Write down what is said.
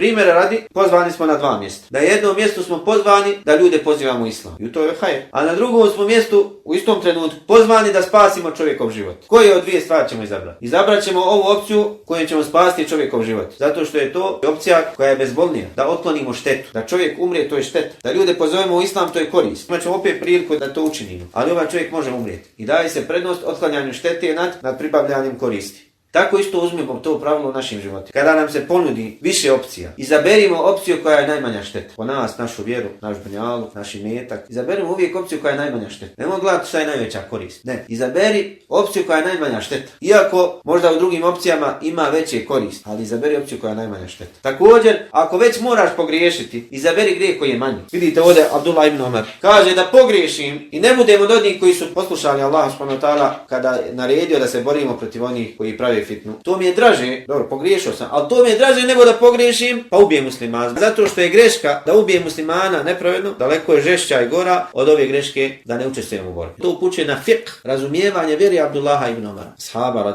Primjera radi, pozvani smo na dva mjesta. Na jednom mjestu smo pozvani da ljude pozivamo islam. I to je hajr. A na drugom smo mjestu u istom trenutku pozvani da spasimo čovjekov život. Koje od dvije stvari ćemo izabrati? Izabrat ćemo ovu opciju kojom ćemo spasiti čovjekov život. Zato što je to opcija koja je bezbolnija. Da otklonimo štetu. Da čovjek umrije, to je šteta. Da ljude pozovemo u islam, to je korist. Imat ćemo opet priliku da to učinimo. Ali ovaj čovjek može umrijeti. I daje se prednost otklanjanju štete nad, nad pribavljanjem koristi. Tako isto uzmimo to pravilo u našim životima. Kada nam se ponudi više opcija, izaberimo opciju koja je najmanja šteta. Po nas, našu vjeru, naš brnjalu, naš imetak. Izaberimo uvijek opciju koja je najmanja šteta. Nemo gledati šta je najveća korist. Ne, izaberi opciju koja je najmanja šteta. Iako možda u drugim opcijama ima veće korist, ali izaberi opciju koja je najmanja šteta. Također, ako već moraš pogriješiti, izaberi grije koji je manji. Vidite ovdje Abdullah ibn Omar. Kaže da pogriješim i ne budemo od onih koji su poslušali Allah kada naredio da se borimo protiv onih koji pravi fitnu. To mi je draže, dobro, pogriješio sam, ali to mi je draže nego da pogriješim, pa ubijem muslimana. Zato što je greška da ubijem muslimana nepravedno, daleko je žešća i gora od ove greške da ne učestvujem u borbi. To upućuje na fiqh, razumijevanje vjeri Abdullaha ibn Omara. Sahaba